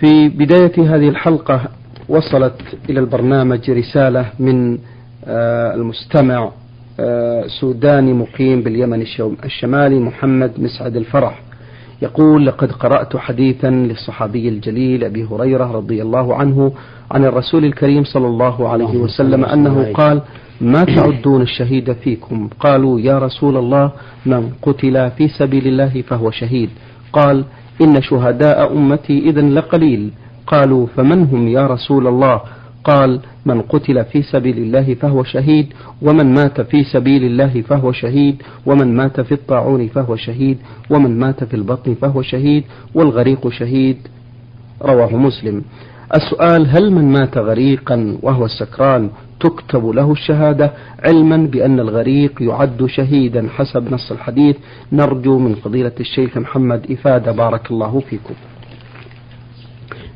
في بداية هذه الحلقة وصلت إلى البرنامج رسالة من آه، المستمع آه، سوداني مقيم باليمن الشمالي محمد مسعد الفرح. يقول لقد قرأت حديثا للصحابي الجليل أبي هريرة رضي الله عنه عن الرسول الكريم صلى الله عليه وسلم أنه قال ما تعدون الشهيد فيكم؟ قالوا يا رسول الله من قتل في سبيل الله فهو شهيد. قال إن شهداء أمتي إذا لقليل. قالوا فمن هم يا رسول الله؟ قال من قتل في سبيل الله فهو شهيد ومن مات في سبيل الله فهو شهيد ومن مات في الطاعون فهو شهيد ومن مات في البطن فهو شهيد والغريق شهيد. رواه مسلم. السؤال هل من مات غريقا وهو سكران تكتب له الشهادة علما بأن الغريق يعد شهيدا حسب نص الحديث؟ نرجو من فضيلة الشيخ محمد إفادة بارك الله فيكم.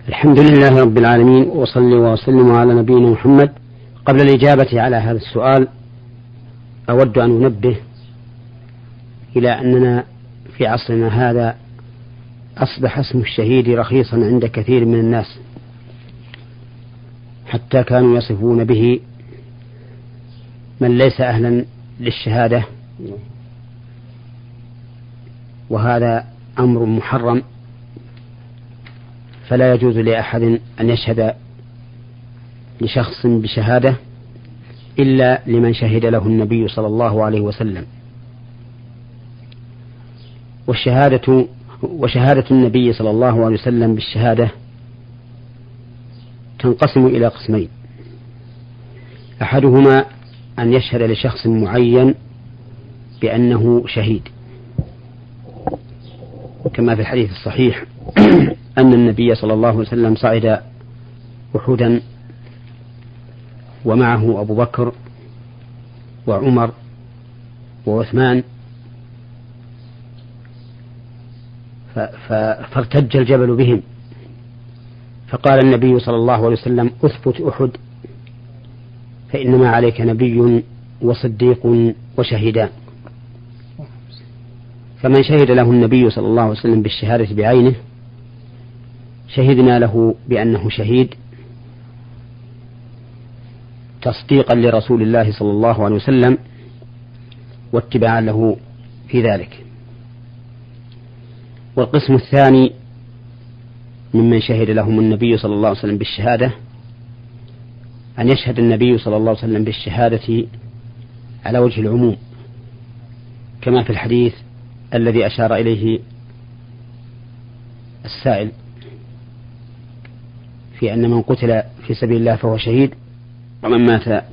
الحمد لله رب العالمين وصلي وسلم على نبينا محمد. قبل الإجابة على هذا السؤال أود أن أنبه إلى أننا في عصرنا هذا أصبح اسم الشهيد رخيصا عند كثير من الناس. حتى كانوا يصفون به من ليس أهلا للشهادة. وهذا أمر محرم. فلا يجوز لأحد أن يشهد لشخص بشهادة إلا لمن شهد له النبي صلى الله عليه وسلم. والشهادة وشهادة النبي صلى الله عليه وسلم بالشهادة تنقسم إلى قسمين. أحدهما أن يشهد لشخص معين بأنه شهيد. كما في الحديث الصحيح أن النبي صلى الله عليه وسلم صعد أحدا ومعه أبو بكر وعمر وعثمان. فارتج الجبل بهم. فقال النبي صلى الله عليه وسلم أثبت أحد فإنما عليك نبي وصديق وشهيدان فمن شهد له النبي صلى الله عليه وسلم بالشهادة بعينه شهدنا له بأنه شهيد تصديقا لرسول الله صلى الله عليه وسلم واتباعا له في ذلك. والقسم الثاني ممن شهد لهم النبي صلى الله عليه وسلم بالشهادة أن يشهد النبي صلى الله عليه وسلم بالشهادة على وجه العموم كما في الحديث الذي أشار إليه السائل في أن من قتل في سبيل الله فهو شهيد ومن مات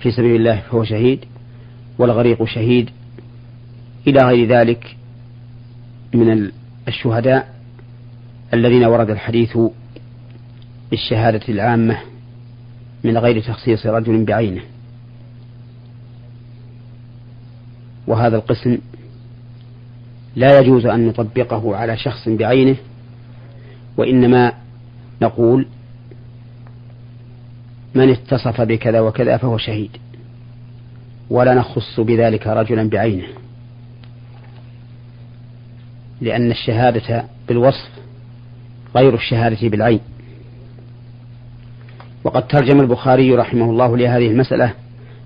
في سبيل الله فهو شهيد والغريق شهيد إلى غير ذلك من الشهداء. الذين ورد الحديث بالشهادة العامة من غير تخصيص رجل بعينه. وهذا القسم لا يجوز أن نطبقه على شخص بعينه وإنما نقول من اتصف بكذا وكذا فهو شهيد ولا نخص بذلك رجلا بعينه. لأن الشهادة بالوصف غير الشهادة بالعين. وقد ترجم البخاري رحمه الله لهذه المسألة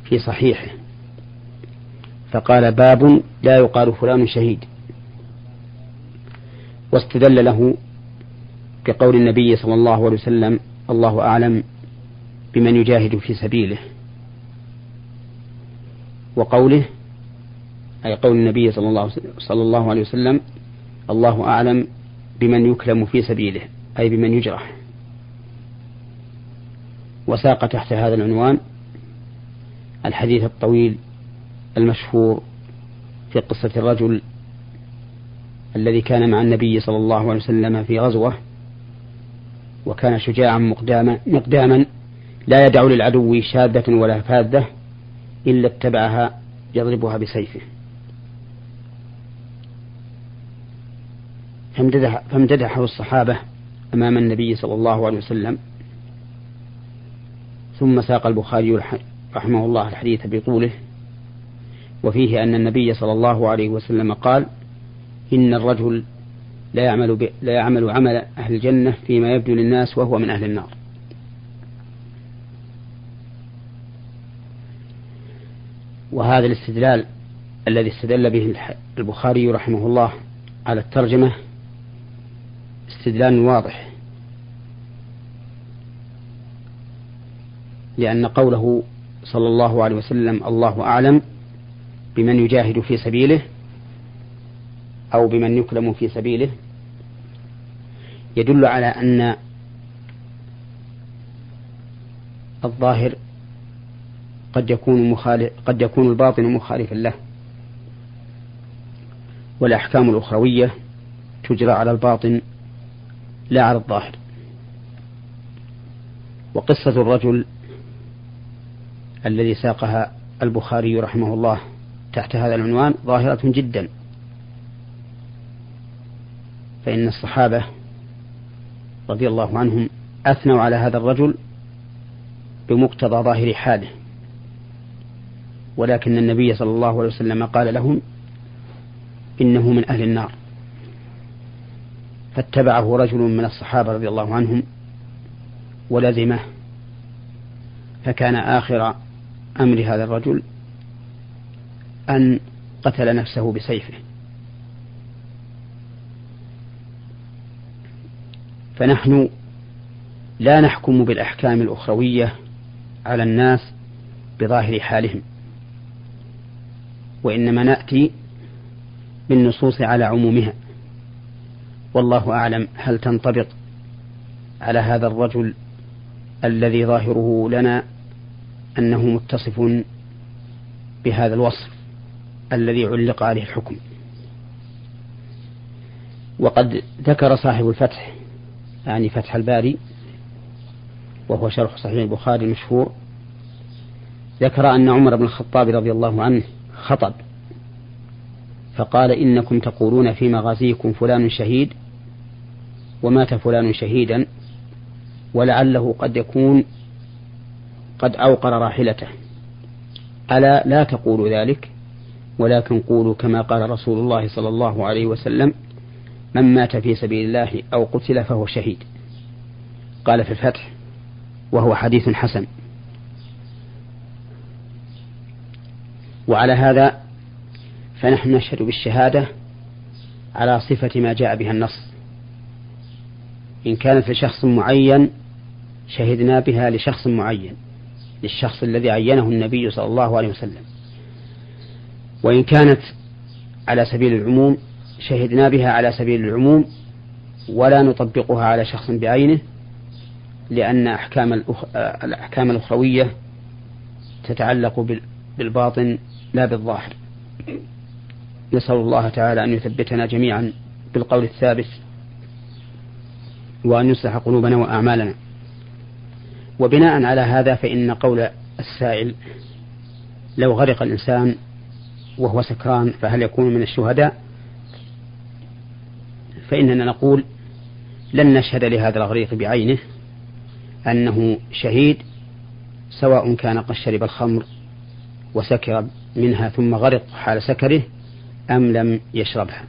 في صحيحه. فقال باب لا يقال فلان شهيد. واستدل له كقول النبي صلى الله عليه وسلم الله أعلم بمن يجاهد في سبيله. وقوله أي قول النبي صلى الله, صلى الله عليه وسلم الله أعلم بمن يكلم في سبيله أي بمن يجرح. وساق تحت هذا العنوان الحديث الطويل المشهور في قصة الرجل الذي كان مع النبي صلى الله عليه وسلم في غزوة وكان شجاعا مقداما, مقداما لا يدع للعدو شاذة ولا فاذة إلا اتبعها يضربها بسيفه. فامتدحه الصحابة أمام النبي صلى الله عليه وسلم ثم ساق البخاري رحمه الله الحديث بطوله وفيه أن النبي صلى الله عليه وسلم قال إن الرجل لا يعمل. لا يعمل عمل أهل الجنة فيما يبدو للناس وهو من أهل النار وهذا الاستدلال الذي استدل به البخاري رحمه الله على الترجمة استدلال واضح. لأن قوله صلى الله عليه وسلم الله أعلم بمن يجاهد في سبيله أو بمن يكلم في سبيله يدل على أن الظاهر قد يكون مخالف قد يكون الباطن مخالفا له. والأحكام الأخروية تجرى على الباطن لا على الظاهر. وقصة الرجل الذي ساقها البخاري رحمه الله تحت هذا العنوان ظاهرة جدا. فإن الصحابة رضي الله عنهم أثنوا على هذا الرجل بمقتضى ظاهر حاله. ولكن النبي صلى الله عليه وسلم قال لهم إنه من أهل النار. فاتبعه رجل من الصحابة رضي الله عنهم ولزمه فكان آخر أمر هذا الرجل أن قتل نفسه بسيفه. فنحن لا نحكم بالأحكام الأخروية على الناس بظاهر حالهم وإنما نأتي بالنصوص على عمومها. والله أعلم هل تنطبق على هذا الرجل الذي ظاهره لنا أنه متصف بهذا الوصف الذي علق عليه الحكم. وقد ذكر صاحب الفتح يعني فتح الباري وهو شرح صحيح البخاري المشهور ذكر أن عمر بن الخطاب رضي الله عنه خطب فقال إنكم تقولون في مغازيكم فلان شهيد ومات فلان شهيدا ولعله قد يكون قد أوقر راحلته. ألا لا تقولوا ذلك ولكن قولوا كما قال رسول الله صلى الله عليه وسلم من مات في سبيل الله أو قتل فهو شهيد. قال في الفتح وهو حديث حسن. وعلى هذا فنحن نشهد بالشهادة على صفة ما جاء بها النص. إن كانت لشخص معين شهدنا بها لشخص معين للشخص الذي عينه النبي صلى الله عليه وسلم. وإن كانت على سبيل العموم شهدنا بها على سبيل العموم ولا نطبقها على شخص بعينه لأن أحكام الأخ... الأحكام الأخروية تتعلق بالباطن لا بالظاهر. نسأل الله تعالى أن يثبتنا جميعا بالقول الثابت وأن يصلح قلوبنا وأعمالنا. وبناء على هذا فإن قول السائل لو غرق الإنسان وهو سكران فهل يكون من الشهداء؟ فإننا نقول لن نشهد لهذا الغريق بعينه أنه شهيد سواء كان قد شرب الخمر وسكر منها ثم غرق حال سكره أم لم يشربها.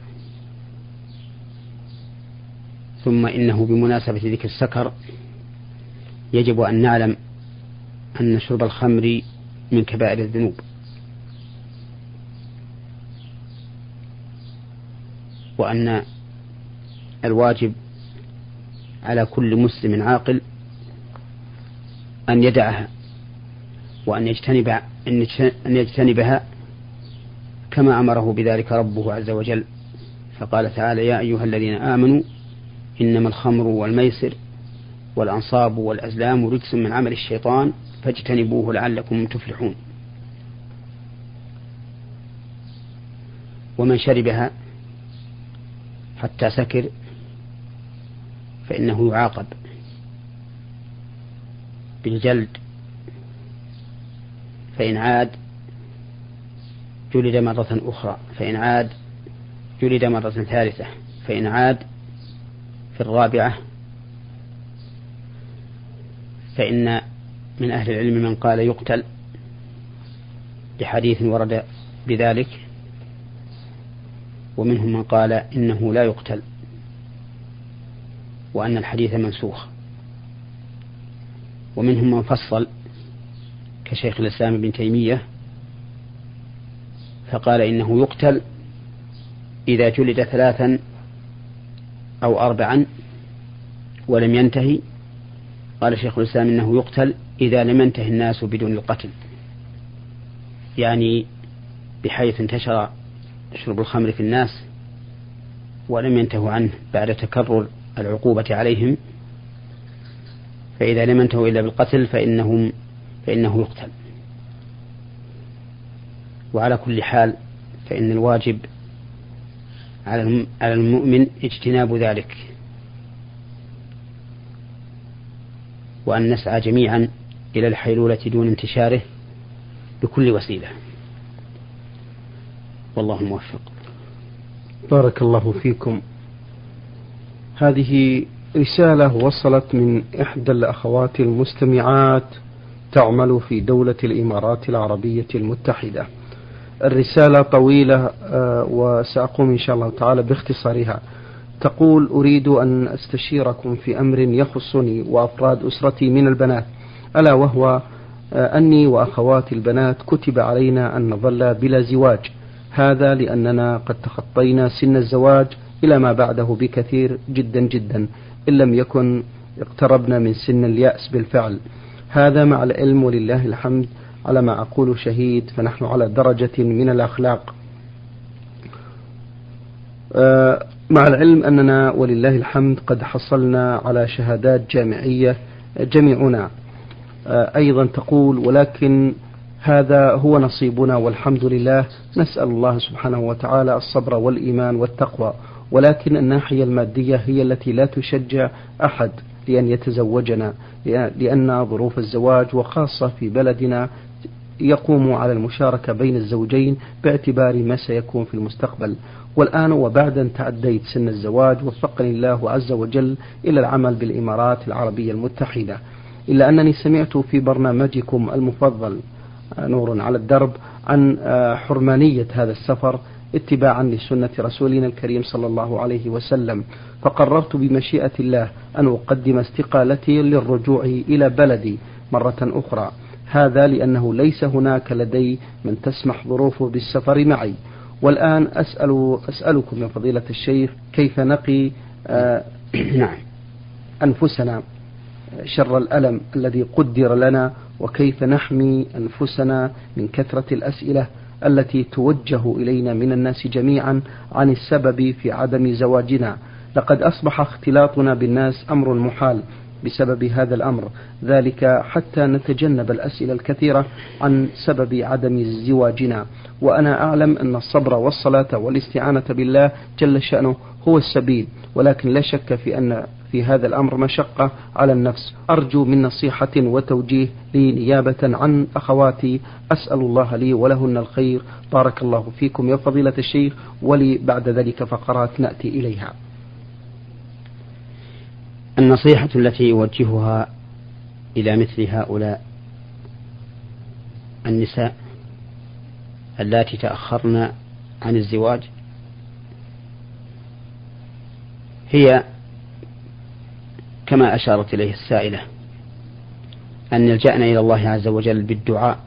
ثم إنه بمناسبة ذكر السكر يجب أن نعلم أن شرب الخمر من كبائر الذنوب. وأن الواجب على كل مسلم عاقل أن يدعها وأن يجتنب أن يجتنبها كما أمره بذلك ربه عز وجل. فقال تعالى يا أيها الذين آمنوا إنما الخمر والميسر والأنصاب والأزلام رجس من عمل الشيطان فاجتنبوه لعلكم تفلحون. ومن شربها حتى سكر فإنه يعاقب بالجلد فإن عاد جلد مرة أخرى فإن عاد جلد مرة ثالثة فإن عاد في الرابعة فإن من أهل العلم من قال يقتل لحديث ورد بذلك ومنهم من قال إنه لا يقتل وأن الحديث منسوخ ومنهم من فصل كشيخ الإسلام ابن تيمية فقال إنه يقتل إذا جلد ثلاثا أو أربعا ولم ينتهي. قال شيخ الإسلام إنه يقتل إذا لم ينتهي الناس بدون القتل. يعني بحيث انتشر شرب الخمر في الناس ولم ينتهوا عنه بعد تكرر العقوبة عليهم فإذا لم ينتهوا إلا بالقتل فإنهم فإنه يقتل. وعلى كل حال فإن الواجب على المؤمن اجتناب ذلك. وأن نسعى جميعا إلى الحيلولة دون انتشاره بكل وسيلة. والله موفق بارك الله فيكم. هذه رسالة وصلت من إحدى الأخوات المستمعات تعمل في دولة الإمارات العربية المتحدة. الرسالة طويلة آه، وسأقوم إن شاء الله تعالى باختصارها. تقول أريد أن أستشيركم في أمر يخصني وأفراد أسرتي من البنات ألا وهو آه، أني وأخواتي البنات كتب علينا أن نظل بلا زواج. هذا لأننا قد تخطينا سن الزواج إلى ما بعده بكثير جدا جدا إن لم يكن اقتربنا من سن اليأس بالفعل. هذا مع العلم ولله الحمد على ما أقول شهيد فنحن على درجة من الأخلاق. آه، مع العلم أننا ولله الحمد قد حصلنا على شهادات جامعية جميعنا. آه، أيضا تقول ولكن هذا هو نصيبنا والحمد لله. نسأل الله سبحانه وتعالى الصبر والإيمان والتقوى. ولكن الناحية المادية هي التي لا تشجع أحد لأن يتزوجنا لأن ظروف الزواج وخاصة في بلدنا يقوم على المشاركة بين الزوجين باعتبار ما سيكون في المستقبل. والآن وبعد أن تعديت سن الزواج وفقني الله عز وجل إلى العمل بالإمارات العربية المتحدة. إلا أنني سمعت في برنامجكم المفضل نور على الدرب عن حرمانية هذا السفر اتباعا لسنة رسولنا الكريم صلى الله عليه وسلم. فقررت بمشيئة الله أن أقدم استقالتي للرجوع إلى بلدي مرة أخرى. هذا لأنه ليس هناك لدي من تسمح ظروفه بالسفر معي. والآن أسأل أسألكم من فضيلة الشيخ كيف نقي آه نعم أنفسنا شر الألم الذي قدر لنا وكيف نحمي أنفسنا من كثرة الأسئلة التي توجه إلينا من الناس جميعا عن السبب في عدم زواجنا. لقد أصبح اختلاطنا بالناس أمر محال. بسبب هذا الأمر. ذلك حتى نتجنب الأسئلة الكثيرة عن سبب عدم زواجنا. وأنا أعلم أن الصبر والصلاة والاستعانة بالله جل شأنه هو السبيل. ولكن لا شك في أن في هذا الأمر مشقة على النفس. أرجو من نصيحة وتوجيه لي نيابة عن أخواتي. أسأل الله لي ولهن الخير. بارك الله فيكم يا فضيلة الشيخ. ولي بعد ذلك فقرات نأتي إليها. النصيحة التي يوجهها إلى مثل هؤلاء النساء اللاتي تأخرن عن الزواج هي كما أشارت إليه السائلة أن يلجأن إلى الله عز وجل بالدعاء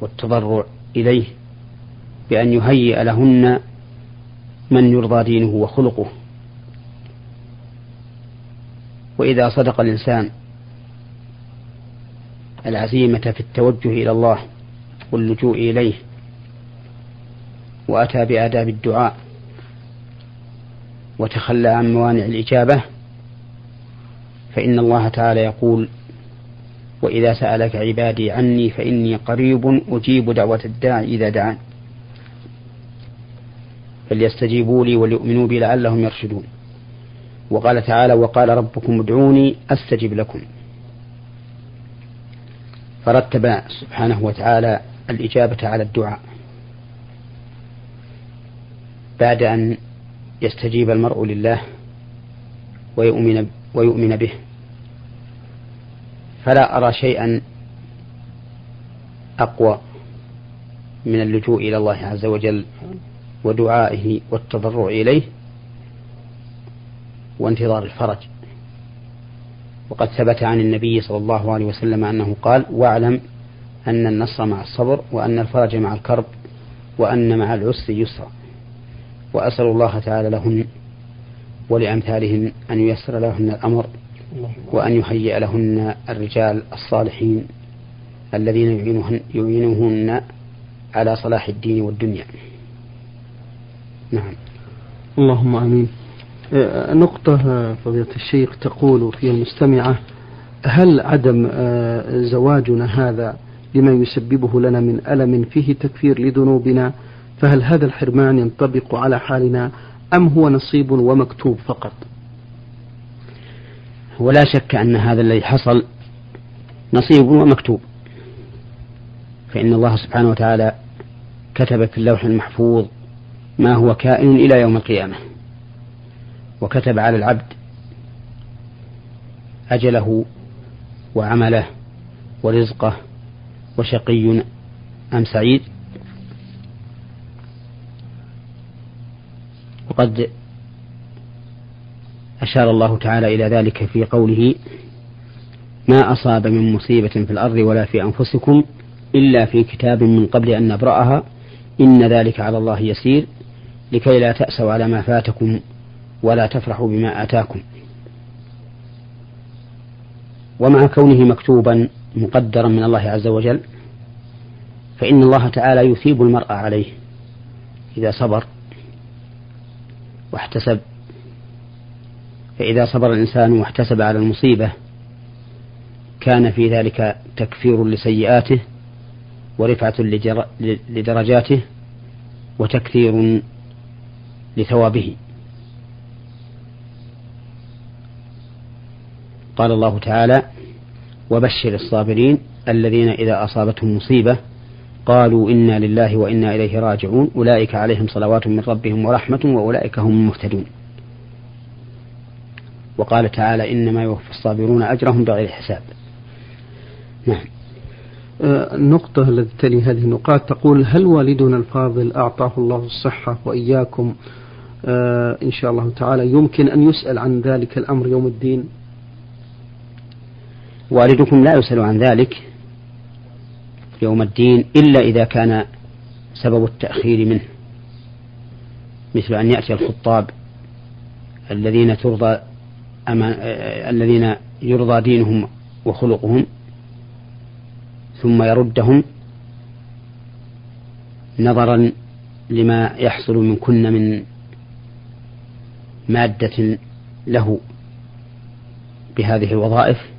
والتضرع إليه بأن يهيئ لهن من يرضى دينه وخلقه. وإذا صدق الإنسان العزيمة في التوجه إلى الله واللجوء إليه وأتى بآداب الدعاء وتخلى عن موانع الإجابة فإن الله تعالى يقول وإذا سألك عبادي عني فإني قريب أجيب دعوة الداعي إذا دعان فليستجيبوا لي وليؤمنوا بي لعلهم يرشدون. وقال تعالى وقال ربكم ادعوني أستجب لكم. فرتب سبحانه وتعالى الإجابة على الدعاء. بعد أن يستجيب المرء لله ويؤمن ويؤمن به فلا أرى شيئا أقوى من اللجوء إلى الله عز وجل ودعائه والتضرع إليه وانتظار الفرج. وقد ثبت عن النبي صلى الله عليه وسلم أنه قال واعلم أن النصر مع الصبر وأن الفرج مع الكرب وأن مع العسر يسرا. وأسأل الله تعالى لهن ولأمثالهن أن ييسر لهن الأمر وأن يهيئ لهن الرجال الصالحين الذين يعينهن على صلاح الدين والدنيا. نعم. اللهم آمين. أه، نقطة فضيلة الشيخ تقول في المستمعة هل عدم أه، زواجنا هذا بما يسببه لنا من ألم فيه تكفير لذنوبنا فهل هذا الحرمان ينطبق على حالنا أم هو نصيب ومكتوب فقط؟ ولا شك أن هذا الذي حصل نصيب ومكتوب. فإن الله سبحانه وتعالى كتب في اللوح المحفوظ ما هو كائن إلى يوم القيامة. وكتب على العبد أجله وعمله ورزقه وشقي أم سعيد. وقد أشار الله تعالى إلى ذلك في قوله ما أصاب من مصيبة في الأرض ولا في أنفسكم إلا في كتاب من قبل أن نبرأها. إن ذلك على الله يسير. لكي لا تأسوا على ما فاتكم. ولا تفرحوا بما آتاكم. ومع كونه مكتوبا مقدرا من الله عز وجل فإن الله تعالى يثيب المرء عليه إذا صبر واحتسب. فإذا صبر الإنسان واحتسب على المصيبة كان في ذلك تكفير لسيئاته ورفعة لدرجاته وتكثير لثوابه. قال الله تعالى وبشر الصابرين الذين إذا أصابتهم مصيبة قالوا إنا لله وإنا إليه راجعون أولئك عليهم صلوات من ربهم ورحمة وأولئك هم المهتدون. وقال تعالى إنما يوفى الصابرون أجرهم بغير حساب. نعم. آه، النقطة التي تلي هذه النقاط تقول هل والدنا الفاضل أعطاه الله الصحة وإياكم؟ آه، إن شاء الله تعالى يمكن أن يسأل عن ذلك الأمر يوم الدين. والدكم لا يسأل عن ذلك يوم الدين إلا إذا كان سبب التأخير منه مثل أن يأتي الخطاب الذين ترضى أما الذين يرضى دينهم وخلقهم ثم يردهم نظرا لما يحصل من كن من مادة له بهذه الوظائف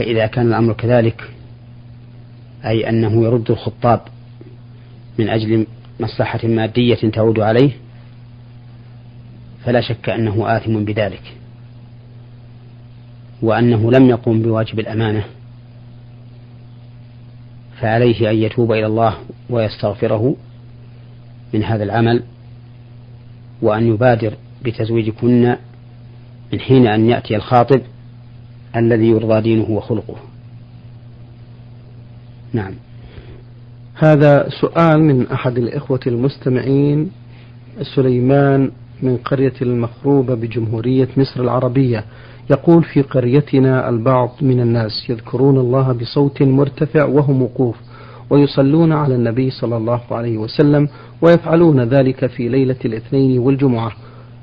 فإذا كان الأمر كذلك أي أنه يرد الخطاب من أجل مصلحة مادية تعود عليه فلا شك أنه آثم بذلك. وأنه لم يقم بواجب الأمانة فعليه أن يتوب إلى الله ويستغفره من هذا العمل وأن يبادر بتزويجكن من حين أن يأتي الخاطب الذي يرضى دينه وخلقه. نعم. هذا سؤال من أحد الإخوة المستمعين سليمان من قرية المخروبة بجمهورية مصر العربية. يقول في قريتنا البعض من الناس يذكرون الله بصوت مرتفع وهم وقوف ويصلون على النبي صلى الله عليه وسلم ويفعلون ذلك في ليلة الاثنين والجمعة.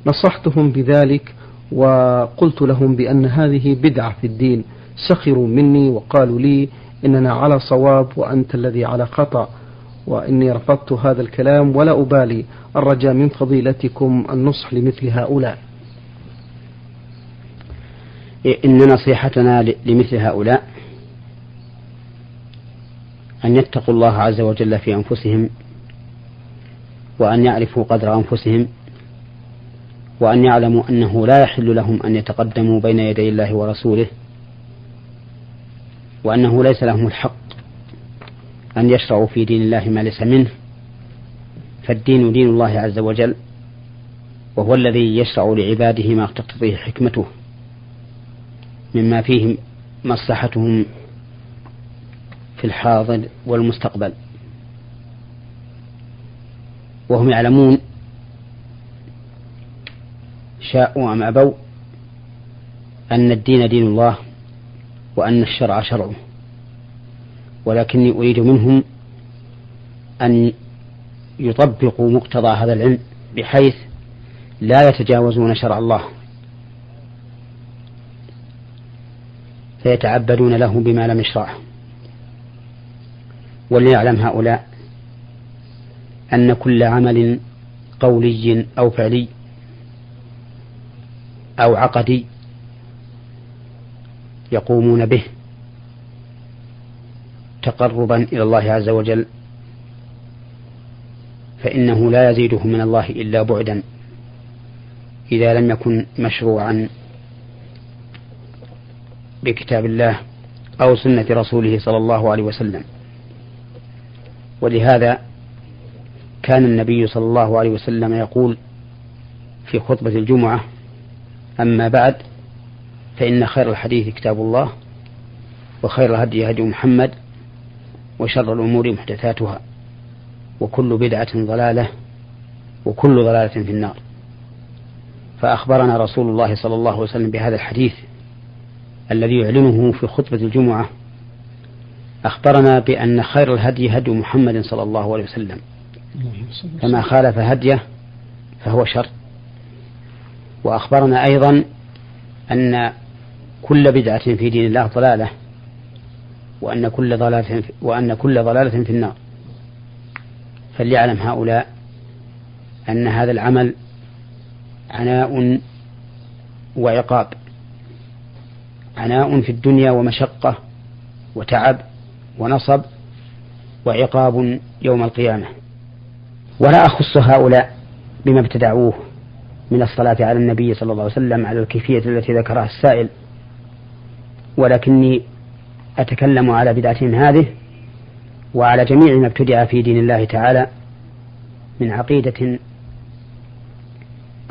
نصحتهم بذلك وقلت لهم بأن هذه بدعة في الدين. سخروا مني وقالوا لي إننا على صواب وأنت الذي على خطأ وإني رفضت هذا الكلام ولا أبالي. الرجاء من فضيلتكم النصح لمثل هؤلاء. إن نصيحتنا لمثل هؤلاء أن يتقوا الله عز وجل في أنفسهم وأن يعرفوا قدر أنفسهم وأن يعلموا أنه لا يحل لهم أن يتقدموا بين يدي الله ورسوله وأنه ليس لهم الحق أن يشرعوا في دين الله ما ليس منه فالدين دين الله عز وجل وهو الذي يشرع لعباده ما تقتضيه حكمته مما فيه مصلحتهم في الحاضر والمستقبل. وهم يعلمون شاءوا أم أبوا أن الدين دين الله وأن الشرع شرعه ولكني أريد منهم أن يطبقوا مقتضى هذا العلم بحيث لا يتجاوزون شرع الله. فيتعبدون له بما لم يشرعه وليعلم هؤلاء أن كل عمل قولي أو فعلي أو عقدي يقومون به تقربا إلى الله عز وجل فإنه لا يزيده من الله إلا بعدا إذا لم يكن مشروعا بكتاب الله أو سنة رسوله صلى الله عليه وسلم. ولهذا كان النبي صلى الله عليه وسلم يقول في خطبة الجمعة أما بعد فإن خير الحديث كتاب الله وخير الهدي هدي محمد وشر الأمور محدثاتها وكل بدعة ضلالة وكل ضلالة في النار. فأخبرنا رسول الله صلى الله عليه وسلم بهذا الحديث الذي يعلنه في خطبة الجمعة. أخبرنا بأن خير الهدي هدي محمد صلى الله عليه وسلم. فما خالف هديه فهو شر وأخبرنا أيضا أن كل بدعة في دين الله ضلالة وأن كل ضلالة وأن كل ضلالة في النار. فليعلم هؤلاء أن هذا العمل عناء وعقاب عناء في الدنيا ومشقة وتعب ونصب وعقاب يوم القيامة. ولا أخص هؤلاء بما ابتدعوه. من الصلاة على النبي صلى الله عليه وسلم على الكيفية التي ذكرها السائل. ولكني أتكلم على بدعتهم هذه وعلى جميع ما ابتدع في دين الله تعالى من عقيدة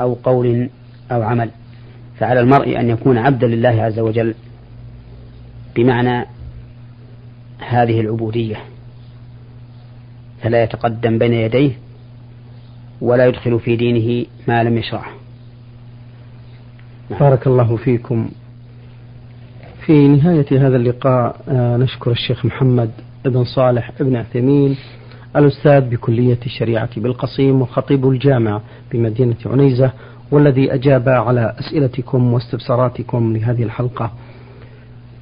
أو قول أو عمل. فعلى المرء أن يكون عبدا لله عز وجل بمعنى هذه العبودية. فلا يتقدم بين يديه ولا يدخل في دينه ما لم يشرعه. نعم. بارك الله فيكم. في نهاية هذا اللقاء آه، نشكر الشيخ محمد بن صالح بن عثيمين الأستاذ بكلية الشريعة بالقصيم وخطيب الجامع بمدينة عنيزة والذي أجاب على أسئلتكم واستفساراتكم لهذه الحلقة.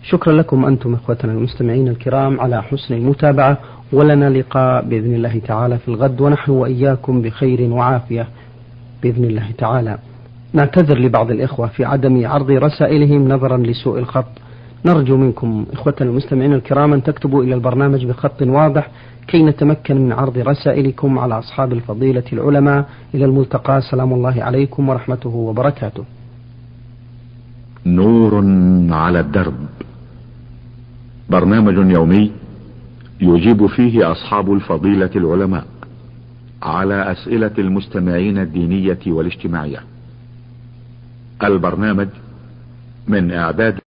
شكرا لكم أنتم إخوتنا المستمعين الكرام على حسن المتابعة ولنا لقاء بإذن الله تعالى في الغد ونحن وإياكم بخير وعافية بإذن الله تعالى. نعتذر لبعض الإخوة في عدم عرض رسائلهم نظرا لسوء الخط. نرجو منكم إخوتنا المستمعين الكرام أن تكتبوا إلى البرنامج بخط واضح كي نتمكن من عرض رسائلكم على أصحاب الفضيلة العلماء إلى الملتقى. سلام الله عليكم ورحمته وبركاته. نور على الدرب. برنامج يومي يجيب فيه أصحاب الفضيلة العلماء على أسئلة المستمعين الدينية والاجتماعية. البرنامج من إعداد